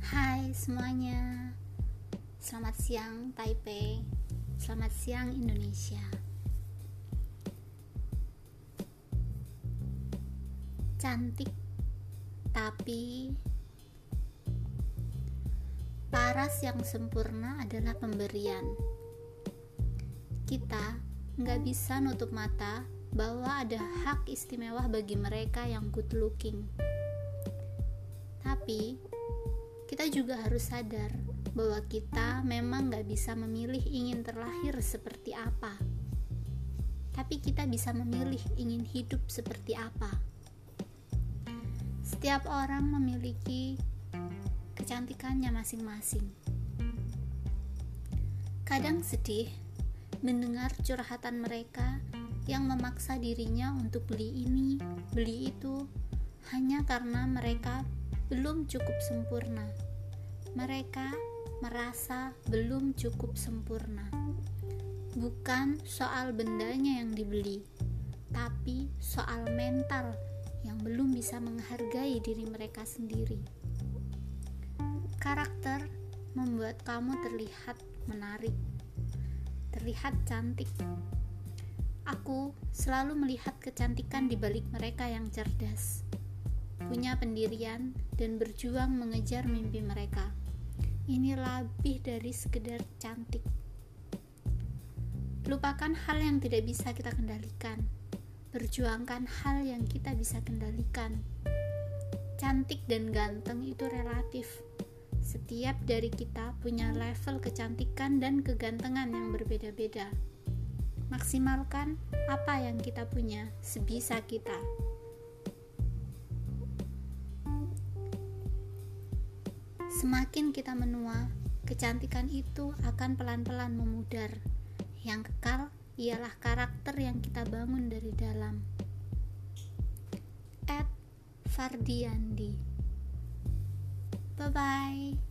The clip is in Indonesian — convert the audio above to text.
Hai semuanya. Selamat siang Taipei. Selamat siang Indonesia. Cantik Tapi Paras yang sempurna adalah pemberian. Kita nggak bisa nutup mata bahwa ada hak istimewa bagi mereka yang good looking. Tapi kita juga harus sadar bahwa kita memang gak bisa memilih ingin terlahir seperti apa. Tapi kita bisa memilih ingin hidup seperti apa. Setiap orang memiliki kecantikannya masing-masing. Kadang sedih mendengar curhatan mereka yang memaksa dirinya untuk beli ini, beli itu, hanya karena mereka belum cukup sempurna. Mereka merasa belum cukup sempurna. Bukan soal bendanya yang dibeli, tapi soal mental yang belum bisa menghargai diri mereka sendiri. Karakter membuat kamu terlihat menarik, terlihat cantik. Aku selalu melihat kecantikan di balik mereka yang cerdas punya pendirian, dan berjuang mengejar mimpi mereka. Ini lebih dari sekedar cantik. Lupakan hal yang tidak bisa kita kendalikan. Perjuangkan hal yang kita bisa kendalikan. Cantik dan ganteng itu relatif. Setiap dari kita punya level kecantikan dan kegantengan yang berbeda-beda. Maksimalkan apa yang kita punya sebisa kita. Semakin kita menua, kecantikan itu akan pelan-pelan memudar. Yang kekal ialah karakter yang kita bangun dari dalam. At Fardiandi. Bye bye.